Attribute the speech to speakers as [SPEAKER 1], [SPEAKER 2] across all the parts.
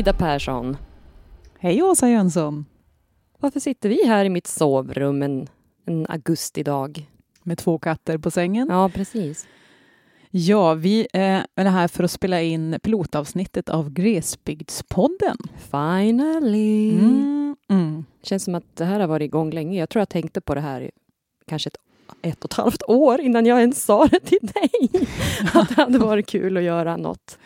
[SPEAKER 1] Ida Persson.
[SPEAKER 2] Hej Åsa Jönsson.
[SPEAKER 1] Varför sitter vi här i mitt sovrum en, en augustidag?
[SPEAKER 2] Med två katter på sängen.
[SPEAKER 1] Ja, precis.
[SPEAKER 2] Ja, vi är här för att spela in pilotavsnittet av Glesbygdspodden.
[SPEAKER 1] Finally!
[SPEAKER 2] Mm, mm.
[SPEAKER 1] Känns som att det här har varit igång länge. Jag tror jag tänkte på det här i kanske ett, ett och ett halvt år innan jag ens sa det till dig. Att det hade varit kul att göra något.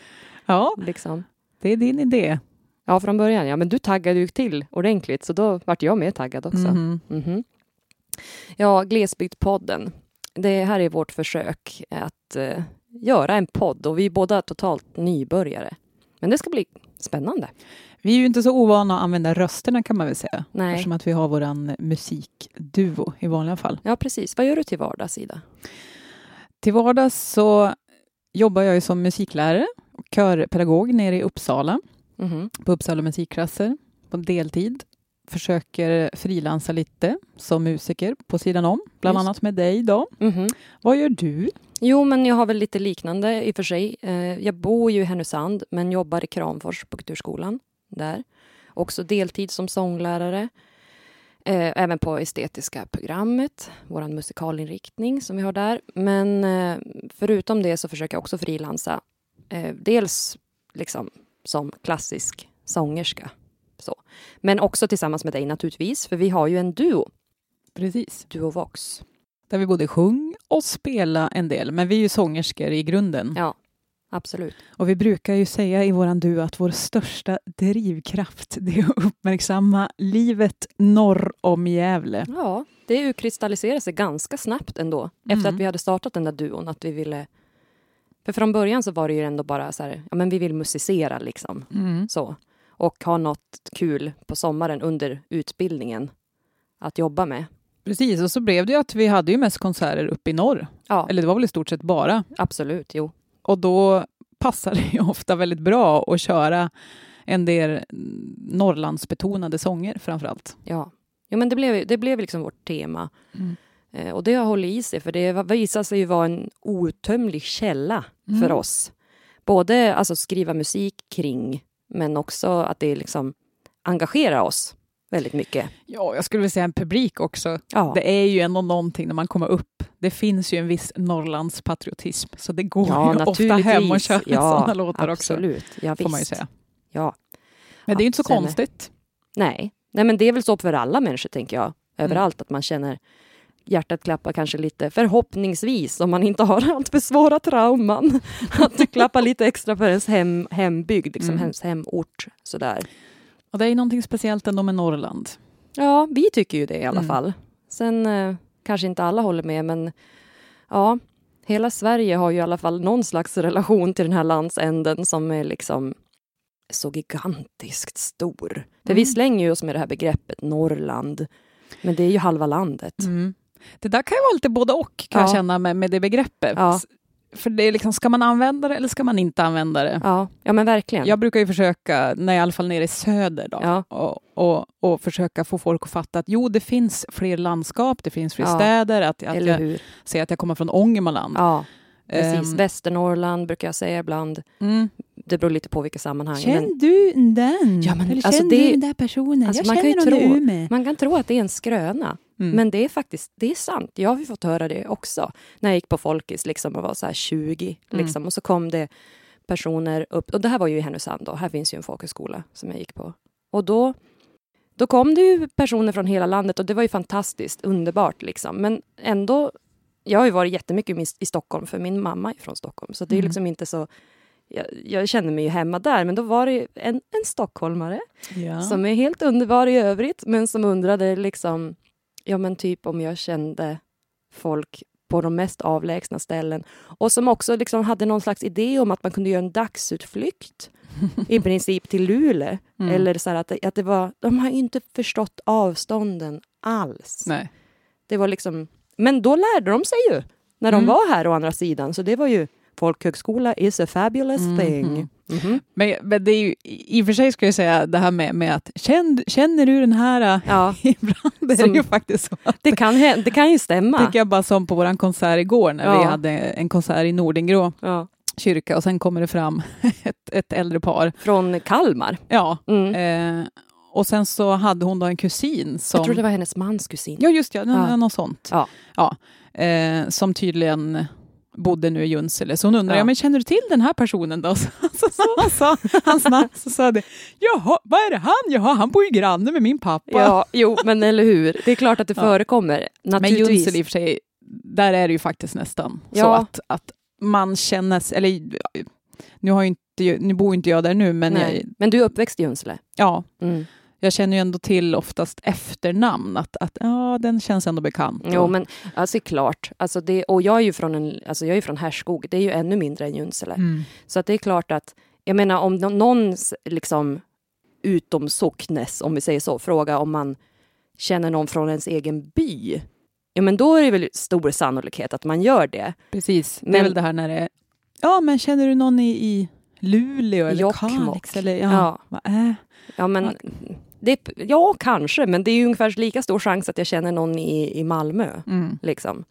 [SPEAKER 2] Ja,
[SPEAKER 1] Liksom.
[SPEAKER 2] Det är din idé.
[SPEAKER 1] Ja, från början. Ja, men du taggade ju till ordentligt, så då vart jag mer taggad också.
[SPEAKER 2] Mhm.
[SPEAKER 1] Mhm. Ja, Glesbygdspodden. Det här är vårt försök att eh, göra en podd och vi är båda totalt nybörjare. Men det ska bli spännande.
[SPEAKER 2] Vi är ju inte så ovana att använda rösterna kan man väl säga.
[SPEAKER 1] Nej.
[SPEAKER 2] Eftersom att vi har våran musikduo i vanliga fall.
[SPEAKER 1] Ja, precis. Vad gör du till vardags, Ida?
[SPEAKER 2] Till vardags så jobbar jag ju som musiklärare körpedagog nere i Uppsala
[SPEAKER 1] Mhm.
[SPEAKER 2] på Uppsala musikklasser på deltid. Försöker frilansa lite som musiker på sidan om, bland
[SPEAKER 1] Just.
[SPEAKER 2] annat med dig då.
[SPEAKER 1] Mhm.
[SPEAKER 2] Vad gör du?
[SPEAKER 1] Jo, men jag har väl lite liknande i och för sig. Eh, jag bor ju i Härnösand, men jobbar i Kramfors på Kulturskolan där. Också deltid som sånglärare. Eh, även på estetiska programmet, vår musikalinriktning som vi har där. Men eh, förutom det så försöker jag också frilansa. Eh, dels liksom som klassisk sångerska. Så. Men också tillsammans med dig naturligtvis, för vi har ju en duo,
[SPEAKER 2] Precis.
[SPEAKER 1] Duo Vox.
[SPEAKER 2] Där vi både sjung och spela en del, men vi är ju sångerskor i grunden.
[SPEAKER 1] Ja, absolut.
[SPEAKER 2] Och vi brukar ju säga i våran duo att vår största drivkraft det är att uppmärksamma livet norr om Gävle.
[SPEAKER 1] Ja, det utkristalliserade sig ganska snabbt ändå. Efter
[SPEAKER 2] Mm.
[SPEAKER 1] att vi hade startat den där duon. Att vi ville... För från början så var det ju ändå bara så här, ja men vi vill musicera liksom.
[SPEAKER 2] Mm.
[SPEAKER 1] Så. Och ha något kul på sommaren under utbildningen att jobba med.
[SPEAKER 2] Precis, och så blev det ju att vi hade ju mest konserter uppe i norr.
[SPEAKER 1] Ja,
[SPEAKER 2] Eller det var väl i stort sett bara.
[SPEAKER 1] absolut, jo.
[SPEAKER 2] Och då passar det ju ofta väldigt bra att köra en del mm, Norrlandsbetonade sånger framför allt.
[SPEAKER 1] Ja. Jo, men det blev, det blev liksom vårt tema. Eh, och det har hållit i sig, för det visade sig ju vara en outtömlig källa
[SPEAKER 2] Mm.
[SPEAKER 1] för oss. Både alltså skriva musik kring, men också att det liksom engagerar oss väldigt mycket.
[SPEAKER 2] Ja, jag skulle vilja säga en publik också.
[SPEAKER 1] Ja,
[SPEAKER 2] Det är ju ändå någonting när man kommer upp. Det finns ju en viss Norrlandspatriotism, så det går
[SPEAKER 1] ja
[SPEAKER 2] ju ofta hem och köra
[SPEAKER 1] ja,
[SPEAKER 2] sådana låtar också.
[SPEAKER 1] absolut. Ja,
[SPEAKER 2] Får man ju säga.
[SPEAKER 1] Ja.
[SPEAKER 2] Men det är ju inte så konstigt.
[SPEAKER 1] Nej. Nej, men det är väl så för alla människor, tänker jag. Överallt, att man känner hjärtat klappa kanske lite, förhoppningsvis, om man inte har allt för svåra trauman. Att det klappar lite extra för ens hem, hembygd, liksom
[SPEAKER 2] Mm.
[SPEAKER 1] ens hemort. Sådär.
[SPEAKER 2] Och det är ju någonting speciellt ändå med Norrland.
[SPEAKER 1] Ja, vi tycker ju det i alla
[SPEAKER 2] Mm.
[SPEAKER 1] fall. Sen eh, kanske inte alla håller med, men ja, hela Sverige har ju i alla fall någon slags relation till den här landsänden som är liksom så gigantiskt stor. För vi
[SPEAKER 2] Mm.
[SPEAKER 1] slänger ju oss med det här begreppet Norrland, men det är ju halva landet.
[SPEAKER 2] Det där kan ju vara lite både och, kan jag
[SPEAKER 1] Ja.
[SPEAKER 2] känna med, med det begreppet.
[SPEAKER 1] Ja.
[SPEAKER 2] För det är liksom, ska man använda det eller ska man inte använda det?
[SPEAKER 1] Ja, ja men verkligen.
[SPEAKER 2] Jag brukar ju försöka, när jag i alla fall nere i söder, då,
[SPEAKER 1] Ja.
[SPEAKER 2] och, och, och försöka få folk att fatta att jo, det finns fler landskap, det finns fler
[SPEAKER 1] Ja.
[SPEAKER 2] städer, att, att
[SPEAKER 1] Eller
[SPEAKER 2] jag
[SPEAKER 1] hur?
[SPEAKER 2] säger att jag kommer från Ångermanland.
[SPEAKER 1] Ja, precis.
[SPEAKER 2] Ehm,
[SPEAKER 1] Västernorrland brukar jag säga ibland.
[SPEAKER 2] mm.
[SPEAKER 1] Det beror lite på vilka sammanhang.
[SPEAKER 2] Känner du den?
[SPEAKER 1] Ja, men
[SPEAKER 2] Eller
[SPEAKER 1] alltså det-
[SPEAKER 2] du den där personen?
[SPEAKER 1] alltså,
[SPEAKER 2] jag
[SPEAKER 1] man kan
[SPEAKER 2] känner
[SPEAKER 1] ju
[SPEAKER 2] någon i
[SPEAKER 1] tro-
[SPEAKER 2] Umeå.
[SPEAKER 1] Man kan tro att det är en skröna,
[SPEAKER 2] Mm.
[SPEAKER 1] men det är faktiskt det är sant. Jag har fått höra det också när jag gick på Folkis liksom, och var så här 20.
[SPEAKER 2] Mm.
[SPEAKER 1] Liksom, och så kom det personer upp, och det här var ju i Härnösand då, här finns ju en folkhögskola som jag gick på. Och då, då kom det ju personer från hela landet och det var ju fantastiskt, underbart liksom. Men ändå, jag har ju varit jättemycket i- i Stockholm för min mamma är från Stockholm, så det är
[SPEAKER 2] Mm.
[SPEAKER 1] liksom inte så jag, jag känner mig ju hemma där, men då var det en, en stockholmare
[SPEAKER 2] ja.
[SPEAKER 1] som är helt underbar i övrigt, men som undrade liksom, ja men typ om jag kände folk på de mest avlägsna ställen. Och som också liksom hade någon slags idé om att man kunde göra en dagsutflykt i princip till Luleå.
[SPEAKER 2] Mm.
[SPEAKER 1] Eller så här att, det, att det var, de har inte förstått avstånden alls.
[SPEAKER 2] Nej.
[SPEAKER 1] Det var liksom, men då lärde de sig ju när de
[SPEAKER 2] Mm.
[SPEAKER 1] var här å andra sidan. Så det var ju, folkhögskola is a fabulous
[SPEAKER 2] Mhm.
[SPEAKER 1] thing. Mhm.
[SPEAKER 2] Men, men det är ju, i och för sig ska jag säga det här med, med att känn, känner du den här
[SPEAKER 1] Ja,
[SPEAKER 2] ibland? Det
[SPEAKER 1] Som-
[SPEAKER 2] är ju faktiskt så. Att,
[SPEAKER 1] det kan, det kan ju stämma.
[SPEAKER 2] tycker jag bara som på vår konsert igår när
[SPEAKER 1] Ja.
[SPEAKER 2] vi hade en konsert i Nordingrå.
[SPEAKER 1] Ja.
[SPEAKER 2] kyrka och sen kommer det fram ett, ett äldre par.
[SPEAKER 1] Från Kalmar.
[SPEAKER 2] Ja.
[SPEAKER 1] Mm.
[SPEAKER 2] Eh, och sen så hade hon då en kusin som...
[SPEAKER 1] Jag tror det var hennes mans kusin.
[SPEAKER 2] Ja, just ja,
[SPEAKER 1] Ja.
[SPEAKER 2] ja. något sånt.
[SPEAKER 1] Ja.
[SPEAKER 2] Ja, eh, som tydligen bodde nu i Junsele. Så hon undrade,
[SPEAKER 1] Ja.
[SPEAKER 2] men känner du till den här personen då? Så, så, så, han sa hans namn, så sa det, jaha, vad är det han? Jaha, han bor ju granne med min pappa.
[SPEAKER 1] Ja, jo, men eller hur. Det är klart att det
[SPEAKER 2] Ja.
[SPEAKER 1] förekommer.
[SPEAKER 2] men
[SPEAKER 1] Naturligtvis.
[SPEAKER 2] Junsele i och för sig, där är det ju faktiskt nästan så
[SPEAKER 1] Ja.
[SPEAKER 2] att, att man känner, sig- eller nu, har inte, nu bor inte jag där nu, men
[SPEAKER 1] Nej.
[SPEAKER 2] jag,
[SPEAKER 1] Men du är uppväxt i Junsele?
[SPEAKER 2] ja,
[SPEAKER 1] Mm.
[SPEAKER 2] Jag känner ju ändå till oftast efternamn, att, att ja, den känns ändå bekant.
[SPEAKER 1] Jo, men alltså klart. Alltså det, och jag är ju från, en, alltså jag är från Härskog, det är ju ännu mindre än Junsele.
[SPEAKER 2] Mm.
[SPEAKER 1] Så att det är klart att, jag menar om nå- någon liksom utom socknes, om vi säger så, fråga om man känner någon från ens egen by. Ja, men då är det väl stor sannolikhet att man gör det.
[SPEAKER 2] Precis, det är
[SPEAKER 1] Men-
[SPEAKER 2] väl det här när det är, ja men känner du någon i, i Luleå eller
[SPEAKER 1] Jokkmokk.
[SPEAKER 2] Kalix? Eller, ja,
[SPEAKER 1] Ja.
[SPEAKER 2] Vad är?
[SPEAKER 1] Ja, men det, ja, kanske, men det är ju ungefär lika stor chans att jag känner någon i, i Malmö.
[SPEAKER 2] Mm.
[SPEAKER 1] Liksom.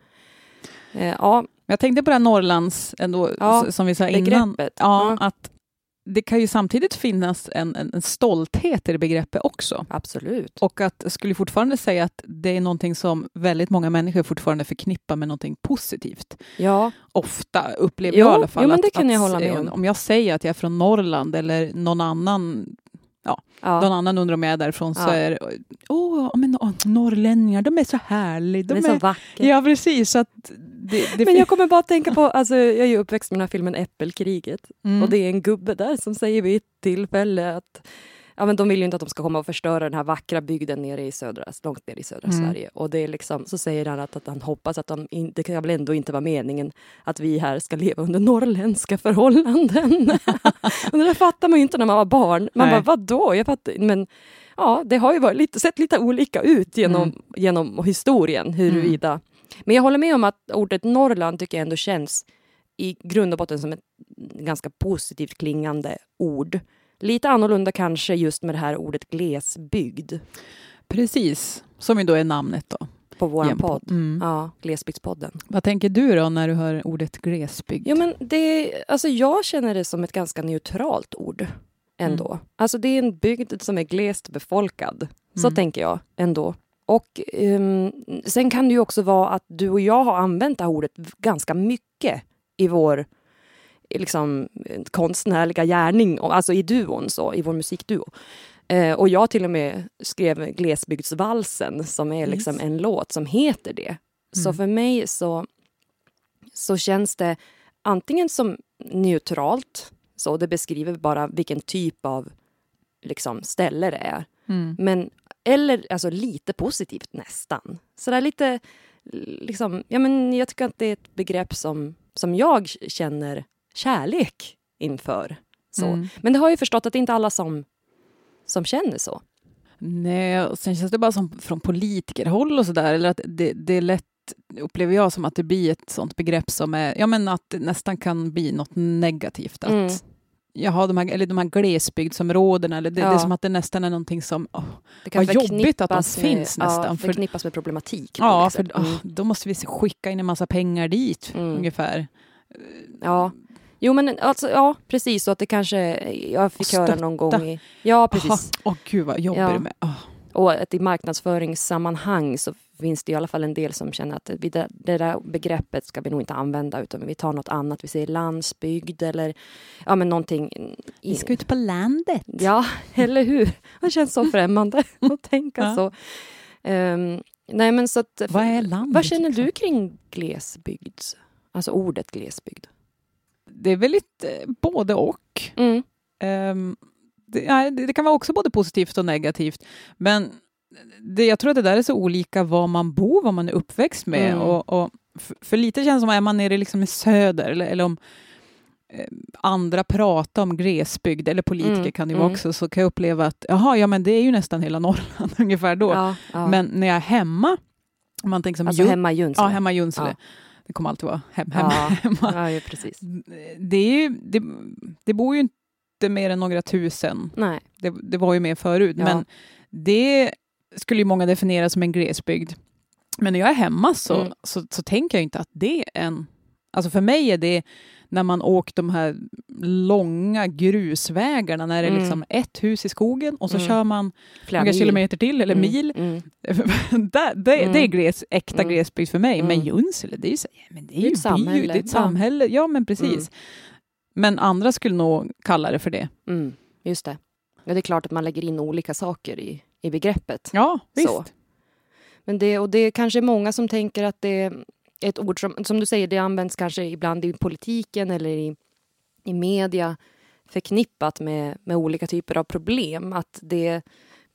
[SPEAKER 1] Eh, ja,
[SPEAKER 2] Jag tänkte på det här Norrlands, ändå,
[SPEAKER 1] Ja,
[SPEAKER 2] som vi sa innan, ja,
[SPEAKER 1] Ja.
[SPEAKER 2] att det kan ju samtidigt finnas en, en, en stolthet i det begreppet också.
[SPEAKER 1] absolut.
[SPEAKER 2] Och att jag skulle fortfarande säga att det är någonting som väldigt många människor fortfarande förknippar med någonting positivt.
[SPEAKER 1] Ja,
[SPEAKER 2] Ofta upplever
[SPEAKER 1] Jo,
[SPEAKER 2] jag i alla fall.
[SPEAKER 1] jo, men
[SPEAKER 2] att,
[SPEAKER 1] det kan
[SPEAKER 2] att,
[SPEAKER 1] jag hålla med om.
[SPEAKER 2] Om jag säger att jag är från Norrland eller någon annan
[SPEAKER 1] ja.
[SPEAKER 2] någon annan undrar om jag är därifrån så
[SPEAKER 1] Ja.
[SPEAKER 2] är det, åh, men, åh, norrlänningar, de är så härliga. De
[SPEAKER 1] Den är så vacker.
[SPEAKER 2] ja, precis. Så att det, det
[SPEAKER 1] Men jag kommer bara att tänka på, alltså, jag är ju uppväxt med den här filmen Äppelkriget.
[SPEAKER 2] mm.
[SPEAKER 1] Och det är en gubbe där som säger vid ett tillfälle att ja, men de vill ju inte att de ska komma och förstöra den här vackra bygden nere i södra, långt ner i södra
[SPEAKER 2] Mm.
[SPEAKER 1] Sverige. Och det är liksom, så säger han att, att han hoppas att de in, det kan väl ändå inte vara meningen att vi här ska leva under norrländska förhållanden. och det där fattar man ju inte när man var barn. Man
[SPEAKER 2] Nej.
[SPEAKER 1] bara, vadå? Jag fattar, men ja, det har ju varit lite, sett lite olika ut genom,
[SPEAKER 2] Mm.
[SPEAKER 1] genom historien, huruvida. Men jag håller med om att ordet Norrland tycker jag ändå känns i grund och botten som ett ganska positivt klingande ord. Lite annorlunda kanske just med det här ordet glesbygd
[SPEAKER 2] Precis, som ju då är namnet då.
[SPEAKER 1] på vår podd.
[SPEAKER 2] Mm.
[SPEAKER 1] Ja, Glesbygdspodden.
[SPEAKER 2] Vad tänker du då när du hör ordet glesbygd?
[SPEAKER 1] Jo, men det, alltså jag känner det som ett ganska neutralt ord ändå. Alltså det är en bygd som är glest befolkad. Så
[SPEAKER 2] Mm.
[SPEAKER 1] tänker jag ändå. Och ehm, sen kan det ju också vara att du och jag har använt det här ordet ganska mycket i vår liksom, konstnärliga gärning, alltså i duon, så, i vår musikduo. Eh, och jag till och med skrev Glesbygdsvalsen som är liksom en låt som heter det. Så
[SPEAKER 2] Mm.
[SPEAKER 1] för mig så, så känns det antingen som neutralt, så det beskriver bara vilken typ av liksom, ställe det är.
[SPEAKER 2] Mm.
[SPEAKER 1] Men, eller alltså lite positivt nästan. Så där lite, liksom, ja men jag tycker att det är ett begrepp som, som jag känner kärlek inför. Så.
[SPEAKER 2] Mm.
[SPEAKER 1] Men det har jag förstått att det är inte alla som, som känner så.
[SPEAKER 2] Nej, och sen känns det bara som från politikerhåll och sådär, eller att det, det är lätt upplever jag som att det blir ett sånt begrepp som är, ja men att det nästan kan bli något negativt. Att,
[SPEAKER 1] Mm.
[SPEAKER 2] Jaha, de här, eller de här glesbygdsområdena, eller det, det
[SPEAKER 1] Ja.
[SPEAKER 2] är som att det nästan är någonting som,
[SPEAKER 1] Det
[SPEAKER 2] Vad jobbigt att de
[SPEAKER 1] med-
[SPEAKER 2] finns nästan,
[SPEAKER 1] Ja,
[SPEAKER 2] för-
[SPEAKER 1] förknippas med problematik.
[SPEAKER 2] ja, för
[SPEAKER 1] Mm.
[SPEAKER 2] då måste vi skicka in en massa pengar dit,
[SPEAKER 1] Mm.
[SPEAKER 2] ungefär.
[SPEAKER 1] Ja. Jo men alltså, ja precis så att det kanske, jag fick höra någon gång i, Ja precis.
[SPEAKER 2] Åh gud vad jobbigt
[SPEAKER 1] Ja.
[SPEAKER 2] det med. åh.
[SPEAKER 1] Och att i marknadsföringssammanhang så finns det i alla fall en del som känner att vi, det, det där begreppet ska vi nog inte använda utan vi tar något annat. Vi säger landsbygd eller ja, men någonting.
[SPEAKER 2] Vi ska ut på landet.
[SPEAKER 1] Ja, eller hur? Det känns så främmande att tänka
[SPEAKER 2] Ja.
[SPEAKER 1] så. Ehm, nej, men så att,
[SPEAKER 2] Vad är landet?
[SPEAKER 1] vad känner
[SPEAKER 2] liksom?
[SPEAKER 1] du kring glesbygd? Alltså ordet glesbygd.
[SPEAKER 2] Det är väl lite eh, både och.
[SPEAKER 1] Mm.
[SPEAKER 2] Ehm, det, det kan vara också både positivt och negativt. Men det, jag tror att det där är så olika var man bor, vad man är uppväxt med.
[SPEAKER 1] Mm.
[SPEAKER 2] Och, och för, för lite känns det som att är man nere liksom i söder eller, eller om eh, andra pratar om glesbygd, eller politiker
[SPEAKER 1] Mm,
[SPEAKER 2] kan det ju vara
[SPEAKER 1] mm.
[SPEAKER 2] också, så kan jag uppleva att jaha, ja men det är ju nästan hela Norrland ungefär då.
[SPEAKER 1] Ja, ja.
[SPEAKER 2] Men när jag är hemma, om man tänker som
[SPEAKER 1] alltså
[SPEAKER 2] Jun-
[SPEAKER 1] hemma i Junsele.
[SPEAKER 2] ja, hemma Junsele. Det kommer alltid vara hem, hemma.
[SPEAKER 1] Ja,
[SPEAKER 2] hemma.
[SPEAKER 1] ja, ja, precis.
[SPEAKER 2] Det, är ju, det, det bor ju inte mer än några tusen
[SPEAKER 1] Nej.
[SPEAKER 2] det, det var ju mer förut,
[SPEAKER 1] Ja.
[SPEAKER 2] men det skulle ju många definiera som en glesbygd. Men när jag är hemma så,
[SPEAKER 1] Mm.
[SPEAKER 2] så, så tänker jag inte att det är en, Alltså för mig är det när man åkt de här långa grusvägarna när det är
[SPEAKER 1] Mm.
[SPEAKER 2] liksom ett hus i skogen och så
[SPEAKER 1] Mm.
[SPEAKER 2] kör man
[SPEAKER 1] Flera
[SPEAKER 2] några
[SPEAKER 1] mil.
[SPEAKER 2] kilometer till eller
[SPEAKER 1] Mm,
[SPEAKER 2] mil.
[SPEAKER 1] Mm.
[SPEAKER 2] det, det,
[SPEAKER 1] Mm.
[SPEAKER 2] det är gles, äkta
[SPEAKER 1] Mm.
[SPEAKER 2] glesbygd för mig. Men
[SPEAKER 1] Mm.
[SPEAKER 2] Junsele, det är ju, så, ja, men det är ju
[SPEAKER 1] ett
[SPEAKER 2] by,
[SPEAKER 1] samhälle.
[SPEAKER 2] det är ett samhälle. Ja, men precis.
[SPEAKER 1] Mm.
[SPEAKER 2] Men andra skulle nog kalla det för det.
[SPEAKER 1] Mm. Just det. Ja, det är klart att man lägger in olika saker i, i begreppet.
[SPEAKER 2] Ja, visst.
[SPEAKER 1] Så. Men det, och det är kanske många som tänker att det ett ord som, som du säger, det används kanske ibland i politiken eller i, i media förknippat med, med olika typer av problem. Att det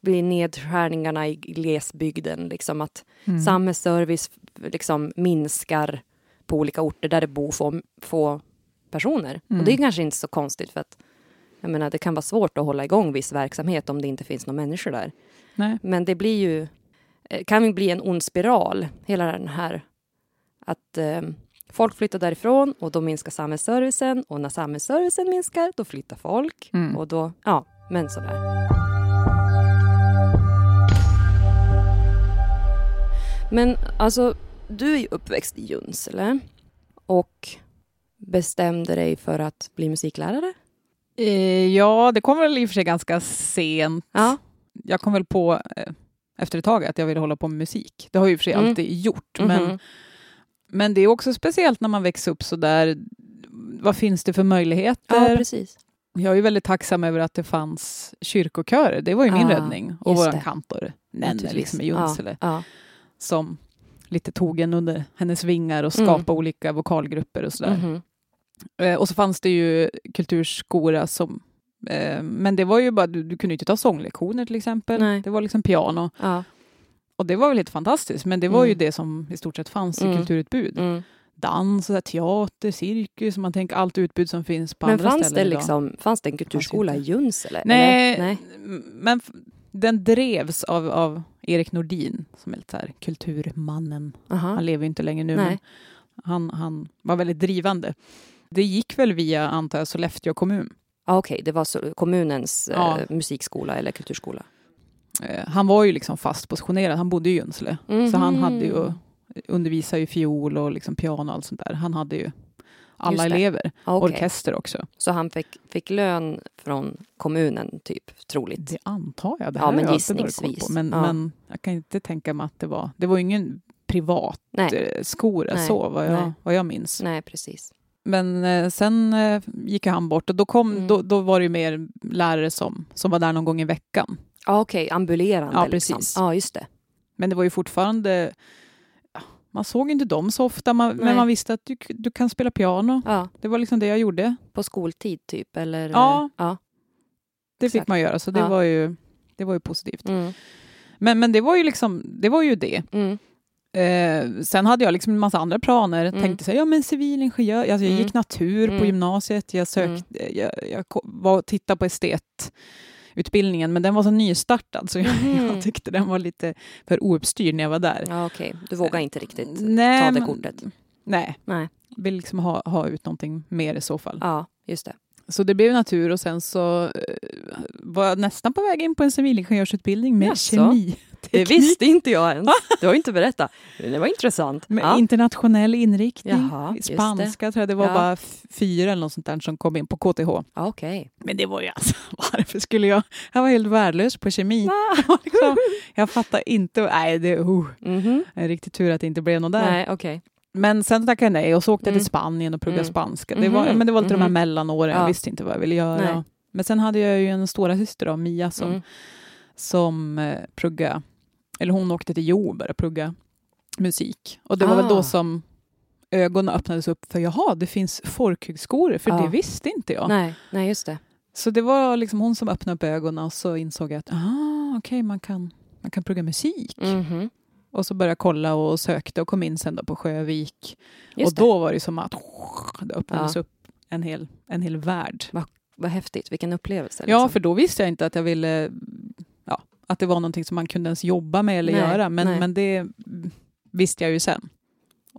[SPEAKER 1] blir nedskärningarna i glesbygden, liksom att
[SPEAKER 2] Mm.
[SPEAKER 1] samhällsservice liksom minskar på olika orter där det bor få, få personer.
[SPEAKER 2] Mm.
[SPEAKER 1] Och det är kanske inte så konstigt för att jag menar, det kan vara svårt att hålla igång viss verksamhet om det inte finns några människor där.
[SPEAKER 2] Nej.
[SPEAKER 1] Men det blir ju, eh, kan ju bli en ond spiral, hela den här att eh, folk flyttar därifrån och då minskar samhällsservicen och när samhällsservicen minskar då flyttar folk
[SPEAKER 2] Mm.
[SPEAKER 1] och då, ja, men sådär. Men alltså, du är ju uppväxt i Junsele och bestämde dig för att bli musiklärare.
[SPEAKER 2] Eh, ja, det kom väl i och för sig ganska sent.
[SPEAKER 1] Ja.
[SPEAKER 2] Jag kom väl på eh, efter ett tag att jag ville hålla på med musik. Det har jag i och för sig
[SPEAKER 1] Mm.
[SPEAKER 2] alltid gjort.
[SPEAKER 1] Mhm.
[SPEAKER 2] Men, men det är också speciellt när man växer upp så där. Vad finns det för möjligheter?
[SPEAKER 1] Ja, precis.
[SPEAKER 2] Jag är väldigt tacksam över att det fanns kyrkokörer. Det var ju min
[SPEAKER 1] Ja,
[SPEAKER 2] räddning. Och vår kantor, Nenne, liksom i Junsele,
[SPEAKER 1] Ja,
[SPEAKER 2] som lite tog en under hennes vingar och
[SPEAKER 1] Mm.
[SPEAKER 2] skapade olika vokalgrupper och sådär. Eh, och så fanns det ju kulturskola som eh, men det var ju bara, du, du kunde inte ta sånglektioner till exempel.
[SPEAKER 1] Nej.
[SPEAKER 2] Det var liksom piano. Och det var väl helt fantastiskt, men det var ju
[SPEAKER 1] Mm.
[SPEAKER 2] det som i stort sett fanns
[SPEAKER 1] Mm.
[SPEAKER 2] i kulturutbud.
[SPEAKER 1] Mm.
[SPEAKER 2] Dans, där, teater, cirkus, man tänker allt utbud som finns på
[SPEAKER 1] Men
[SPEAKER 2] andra
[SPEAKER 1] fanns
[SPEAKER 2] ställen idag.
[SPEAKER 1] liksom, fanns det en kulturskola i. Junsele?
[SPEAKER 2] Nej,
[SPEAKER 1] eller? Nej.
[SPEAKER 2] men den drevs av, av Erik Nordin, som är lite här kulturmannen.
[SPEAKER 1] Aha.
[SPEAKER 2] Han lever ju inte längre nu, men
[SPEAKER 1] Nej.
[SPEAKER 2] han, han var väldigt drivande. Det gick väl via, antar jag, Sollefteå kommun.
[SPEAKER 1] Ah, Okej, det var kommunens
[SPEAKER 2] Ja.
[SPEAKER 1] eh, musikskola eller kulturskola.
[SPEAKER 2] Eh, han var ju liksom fast positionerad, han bodde i Junsele. Så han
[SPEAKER 1] Mhm.
[SPEAKER 2] hade ju, undervisade ju fiol och liksom piano och allt sånt där. Han hade ju alla elever,
[SPEAKER 1] Ah, okej.
[SPEAKER 2] orkester också.
[SPEAKER 1] Så han fick, fick lön från kommunen, typ, troligt?
[SPEAKER 2] Det antar jag. Det
[SPEAKER 1] Ja, men
[SPEAKER 2] jag
[SPEAKER 1] gissningsvis.
[SPEAKER 2] På. Men,
[SPEAKER 1] Ja.
[SPEAKER 2] men jag kan inte tänka mig att det var, det var ju ingen privat
[SPEAKER 1] Nej,
[SPEAKER 2] eh, skola så, vad jag,
[SPEAKER 1] Nej.
[SPEAKER 2] vad jag minns.
[SPEAKER 1] nej precis.
[SPEAKER 2] Men eh, sen eh, gick han bort och då, kom,
[SPEAKER 1] Mm.
[SPEAKER 2] då, då var det ju mer lärare som, som var där någon gång i veckan.
[SPEAKER 1] Ah, Okej, ambulerande.
[SPEAKER 2] Ja,
[SPEAKER 1] liksom.
[SPEAKER 2] precis.
[SPEAKER 1] Ja, just det.
[SPEAKER 2] Men det var ju fortfarande, man såg inte dem så ofta, man, men man visste att du, du kan spela piano.
[SPEAKER 1] Ja,
[SPEAKER 2] Det var liksom det jag gjorde.
[SPEAKER 1] på skoltid, typ? Eller,
[SPEAKER 2] Ja.
[SPEAKER 1] ja.
[SPEAKER 2] Det
[SPEAKER 1] Exakt.
[SPEAKER 2] fick man göra, så det,
[SPEAKER 1] Ja.
[SPEAKER 2] var, ju, det var ju positivt.
[SPEAKER 1] Mm.
[SPEAKER 2] Men, men det var ju liksom, det var ju det.
[SPEAKER 1] Mm.
[SPEAKER 2] Eh, sen hade jag liksom en massa andra planer.
[SPEAKER 1] Mm.
[SPEAKER 2] Tänkte så här, ja men civilingenjör. Alltså, jag
[SPEAKER 1] Mm.
[SPEAKER 2] gick natur på
[SPEAKER 1] Mm.
[SPEAKER 2] gymnasiet. Jag, sökte, jag, jag ko- var och tittade på estetutbildningen, men den var så nystartad så jag,
[SPEAKER 1] Mhm.
[SPEAKER 2] jag tyckte den var lite för ouppstyrd när jag var där.
[SPEAKER 1] Ja, okej. Du vågar inte riktigt
[SPEAKER 2] Nej,
[SPEAKER 1] ta det
[SPEAKER 2] men-
[SPEAKER 1] kortet?
[SPEAKER 2] Nej,
[SPEAKER 1] Nej.
[SPEAKER 2] vill liksom ha, ha ut någonting mer i så fall.
[SPEAKER 1] Ja, just det.
[SPEAKER 2] Så det blev natur och sen så eh, var jag nästan på väg in på en civilingenjörsutbildning med
[SPEAKER 1] Jaså?
[SPEAKER 2] kemi.
[SPEAKER 1] Det visste inte jag ens. Du har inte berättat. Det var intressant. Ja.
[SPEAKER 2] internationell inriktning.
[SPEAKER 1] Jaha.
[SPEAKER 2] Spanska tror jag det var
[SPEAKER 1] Ja.
[SPEAKER 2] bara fyra eller något sånt där som kom in på KTH.
[SPEAKER 1] Ja, Okej.
[SPEAKER 2] Men det var ju alltså, varför skulle jag? Jag var helt värdelös på kemi. Var liksom, jag fattar inte, nej det oh,
[SPEAKER 1] Mhm.
[SPEAKER 2] en riktig tur att det inte blev något där.
[SPEAKER 1] Nej, okej.
[SPEAKER 2] Men sen tackade jag nej och så åkte jag
[SPEAKER 1] Mm.
[SPEAKER 2] till Spanien och pluggade
[SPEAKER 1] Mm.
[SPEAKER 2] spanska. Det var,
[SPEAKER 1] Mhm.
[SPEAKER 2] men det var lite de här
[SPEAKER 1] Mhm.
[SPEAKER 2] mellanåren, jag
[SPEAKER 1] Ja.
[SPEAKER 2] visste inte vad jag ville göra.
[SPEAKER 1] Nej.
[SPEAKER 2] Men sen hade jag ju en stora syster då, Mia som,
[SPEAKER 1] Mm.
[SPEAKER 2] Som eh, plugga, eller hon åkte till Jo och började plugga musik. Och det var väl
[SPEAKER 1] Ah.
[SPEAKER 2] då som ögonen öppnades upp för jaha, det finns folkhögskolor, för
[SPEAKER 1] Ja.
[SPEAKER 2] det visste inte jag.
[SPEAKER 1] Nej, nej, just det.
[SPEAKER 2] Så det var liksom hon som öppnade upp ögonen och så insåg jag att ah, okej, man, kan, man kan plugga musik.
[SPEAKER 1] Mhm.
[SPEAKER 2] Och så började jag kolla och sökte och kom in sen då på Sjövik.
[SPEAKER 1] Just
[SPEAKER 2] och då var det som att det öppnades
[SPEAKER 1] Ja.
[SPEAKER 2] upp en hel, en hel värld.
[SPEAKER 1] det. Vad häftigt. Vilken upplevelse.
[SPEAKER 2] Ja,
[SPEAKER 1] liksom.
[SPEAKER 2] för då visste jag inte att jag ville ja, att det var någonting som man kunde ens jobba med eller
[SPEAKER 1] Nej,
[SPEAKER 2] göra. Men,
[SPEAKER 1] nej.
[SPEAKER 2] men det visste jag ju sen.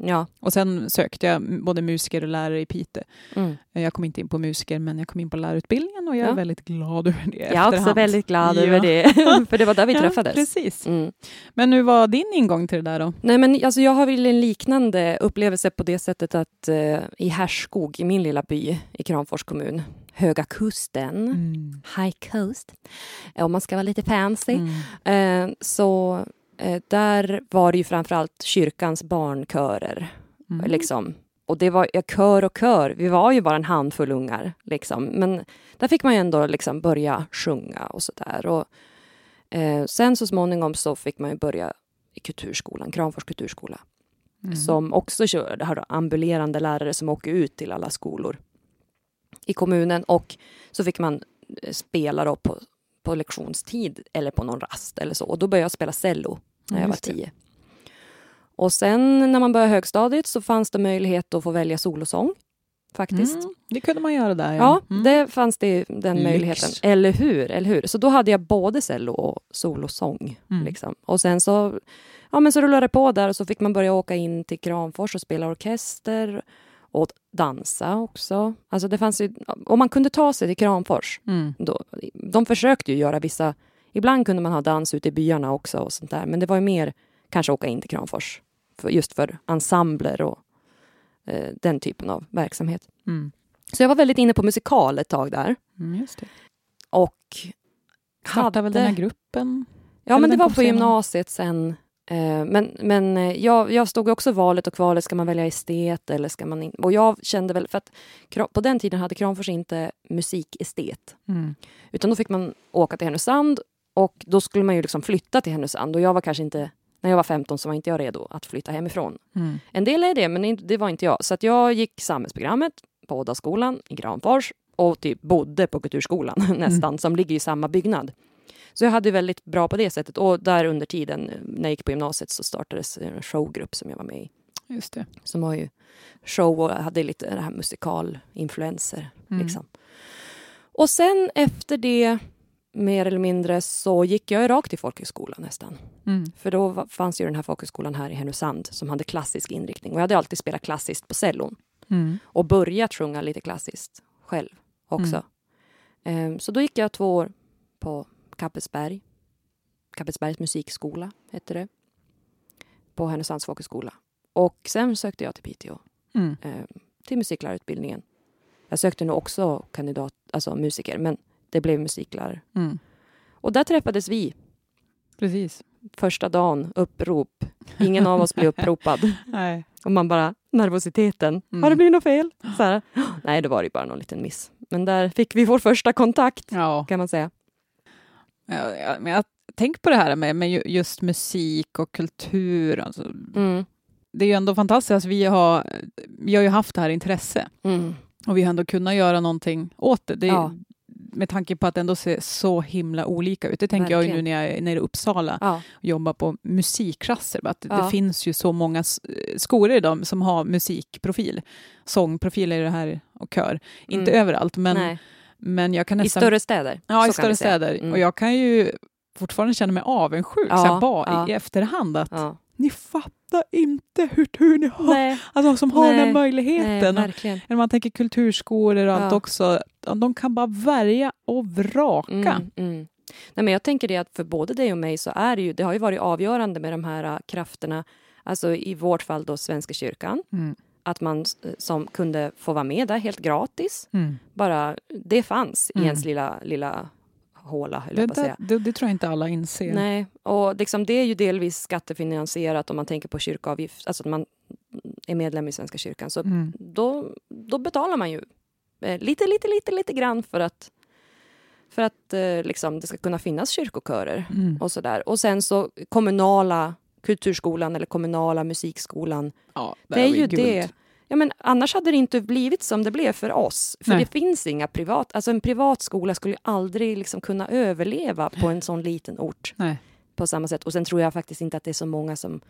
[SPEAKER 1] Ja.
[SPEAKER 2] Och sen sökte jag både musiker och lärare i Piteå.
[SPEAKER 1] Mm.
[SPEAKER 2] Jag kom inte in på musiker, men jag kom in på lärarutbildningen och jag är
[SPEAKER 1] Ja.
[SPEAKER 2] väldigt glad över det
[SPEAKER 1] Jag är också väldigt glad
[SPEAKER 2] Ja.
[SPEAKER 1] över det, för det var där vi
[SPEAKER 2] Ja,
[SPEAKER 1] träffades.
[SPEAKER 2] Precis.
[SPEAKER 1] Mm.
[SPEAKER 2] Men nu var din ingång till det där då?
[SPEAKER 1] Nej, men alltså, jag har väl en liknande upplevelse på det sättet att eh, i Härskog, i min lilla by i Kramfors kommun, Höga Kusten,
[SPEAKER 2] Mm.
[SPEAKER 1] High Coast, eh, om man ska vara lite fancy,
[SPEAKER 2] Mm.
[SPEAKER 1] eh, så eh, där var det ju framförallt kyrkans barnkörer.
[SPEAKER 2] Mm.
[SPEAKER 1] Liksom. Och det var ja, kör och kör, vi var ju bara en handfull ungar. Liksom. Men där fick man ju ändå liksom börja sjunga och sådär. Eh, sen så småningom så fick man ju börja i kulturskolan, Kramfors kulturskola
[SPEAKER 2] Mm.
[SPEAKER 1] som också kör, har ambulerande lärare som åker ut till alla skolor i kommunen och så fick man eh, spela då på, på lektionstid eller på någon rast eller så. Och då började jag spela cello när jag var
[SPEAKER 2] det.
[SPEAKER 1] tio. Och sen när man började högstadiet så fanns det möjlighet att få välja solosång faktiskt.
[SPEAKER 2] Mm. Det kunde man göra där.
[SPEAKER 1] Ja,
[SPEAKER 2] Mm.
[SPEAKER 1] det fanns det, den
[SPEAKER 2] Lyx.
[SPEAKER 1] möjligheten. Eller hur, eller hur? Så då hade jag både cello och solosång.
[SPEAKER 2] Mm.
[SPEAKER 1] Liksom. Och sen så, ja, men så rullade det på där och så fick man börja åka in till Kramfors och spela orkester och dansa också. Alltså det fanns ju, om man kunde ta sig till Kramfors,
[SPEAKER 2] Mm.
[SPEAKER 1] då, de försökte ju göra vissa, ibland kunde man ha dans ute i byarna också och sånt där, men det var ju mer kanske åka in till Kramfors, för, just för ensembler och eh, den typen av verksamhet.
[SPEAKER 2] Mm.
[SPEAKER 1] Så jag var väldigt inne på musikal ett tag där.
[SPEAKER 2] Mm, just det.
[SPEAKER 1] Och
[SPEAKER 2] Startade väl den här gruppen?
[SPEAKER 1] Ja,
[SPEAKER 2] Eller
[SPEAKER 1] men det var på
[SPEAKER 2] senare?
[SPEAKER 1] gymnasiet sen. Eh, Men, men eh, jag, jag stod också valet och kvalet, ska man välja estet eller ska man in... Och jag kände väl, för att på den tiden hade Kramfors inte musikestet.
[SPEAKER 2] Mm.
[SPEAKER 1] Utan då fick man åka till Härnösand och då skulle man ju liksom flytta till Härnösand. Och jag var kanske inte, när jag var 15 så var inte jag redo att flytta hemifrån.
[SPEAKER 2] Mm.
[SPEAKER 1] En del är det, men det var inte jag. Så att jag gick samhällsprogrammet på Ådalsskolan i Granfors och typ bodde på Kulturskolan nästan, som ligger i samma byggnad. Så jag hade väldigt bra på det sättet. Och där under tiden, när jag gick på gymnasiet, så startades en showgrupp som jag var med i.
[SPEAKER 2] Just det.
[SPEAKER 1] Som var ju show och hade lite det här musikalinfluenser.
[SPEAKER 2] Mm.
[SPEAKER 1] Liksom. Och sen efter det, mer eller mindre, så gick jag rakt till folkhögskolan nästan.
[SPEAKER 2] Mm.
[SPEAKER 1] För då fanns ju den här folkhögskolan här i Härnösand som hade klassisk inriktning. Och jag hade alltid spelat klassiskt på cellon.
[SPEAKER 2] Mm.
[SPEAKER 1] Och börjat sjunga lite klassiskt själv också. Ehm, så då gick jag två år på Kappelsberg. Kappelsbergs musikskola hette det. På Härnösands folkhögskola. Och sen sökte jag till Piteå.
[SPEAKER 2] Mm.
[SPEAKER 1] ehm, till musiklärarutbildningen. Jag sökte nog också kandidat, alltså musiker, men det blev musiklärare.
[SPEAKER 2] Mm.
[SPEAKER 1] Och där träffades vi
[SPEAKER 2] Precis.
[SPEAKER 1] första dagen, upprop. Ingen av oss blev uppropad.
[SPEAKER 2] Nej.
[SPEAKER 1] Och man bara, nervositeten.
[SPEAKER 2] Mm.
[SPEAKER 1] Har det blivit något fel? Så här. Nej, det var ju bara någon liten miss. Men där fick vi vår första kontakt,
[SPEAKER 2] Ja.
[SPEAKER 1] kan man säga.
[SPEAKER 2] Ja, ja, men jag tänker på det här med, med ju- just musik och kultur. Alltså,
[SPEAKER 1] Mm.
[SPEAKER 2] det är ju ändå fantastiskt. att Vi har, vi har ju haft det här intresse
[SPEAKER 1] Mm.
[SPEAKER 2] och vi har ändå kunnat göra någonting åt det. det
[SPEAKER 1] Ja.
[SPEAKER 2] Med tanke på att det ändå ser så himla olika ut. Det tänker jag ju nu
[SPEAKER 1] Verkligen.
[SPEAKER 2] när jag är nere i Uppsala
[SPEAKER 1] Ja.
[SPEAKER 2] och jobbar på musikklasser. Att
[SPEAKER 1] Ja.
[SPEAKER 2] Det finns ju så många skolor idag som har musikprofil. Sångprofil är det här och kör. Inte
[SPEAKER 1] Mm.
[SPEAKER 2] överallt, men,
[SPEAKER 1] Nej.
[SPEAKER 2] men jag kan
[SPEAKER 1] I
[SPEAKER 2] nästan...
[SPEAKER 1] större städer.
[SPEAKER 2] Ja, i större städer.
[SPEAKER 1] Mm.
[SPEAKER 2] Och jag kan ju fortfarande känna mig avundsjuk
[SPEAKER 1] Ja,
[SPEAKER 2] så här, bara
[SPEAKER 1] ja.
[SPEAKER 2] i efterhand att
[SPEAKER 1] Ja.
[SPEAKER 2] ni fattar inte hur tur ni har,
[SPEAKER 1] Nej,
[SPEAKER 2] alltså, som har den
[SPEAKER 1] Nej, nej,
[SPEAKER 2] möjligheten. Och
[SPEAKER 1] verkligen.
[SPEAKER 2] när man tänker kulturskolor och allt också, ja, de kan bara välja och vraka.
[SPEAKER 1] Mm, mm. Nej, men jag tänker det att för både dig och mig så är det ju, det har ju varit avgörande med de här äh, krafterna, alltså i vårt fall då Svenska kyrkan,
[SPEAKER 2] Mm.
[SPEAKER 1] att man eh, som kunde få vara med där helt gratis.
[SPEAKER 2] Mm.
[SPEAKER 1] Bara det fanns
[SPEAKER 2] Mm.
[SPEAKER 1] i ens lilla, lilla håla,
[SPEAKER 2] Det,
[SPEAKER 1] säga.
[SPEAKER 2] det, det, tror jag inte alla inser.
[SPEAKER 1] Nej, och liksom det är ju delvis skattefinansierat om man tänker på kyrkoavgift, alltså att man är medlem i Svenska kyrkan. Så
[SPEAKER 2] Mm.
[SPEAKER 1] då, då betalar man ju lite, lite, lite, lite grann för att, för att eh, liksom, det ska kunna finnas kyrkokörer
[SPEAKER 2] Mm.
[SPEAKER 1] och sådär. Och sen så kommunala kulturskolan eller kommunala musikskolan.
[SPEAKER 2] Ja,
[SPEAKER 1] Det är ju
[SPEAKER 2] guld.
[SPEAKER 1] det. Ja, men annars hade det inte blivit som det blev för oss. För
[SPEAKER 2] Nej.
[SPEAKER 1] det finns inga privat... Alltså en privat skola skulle aldrig liksom kunna överleva på en sån liten ort
[SPEAKER 2] Nej.
[SPEAKER 1] på samma sätt. Och sen tror jag faktiskt inte att det är så många som...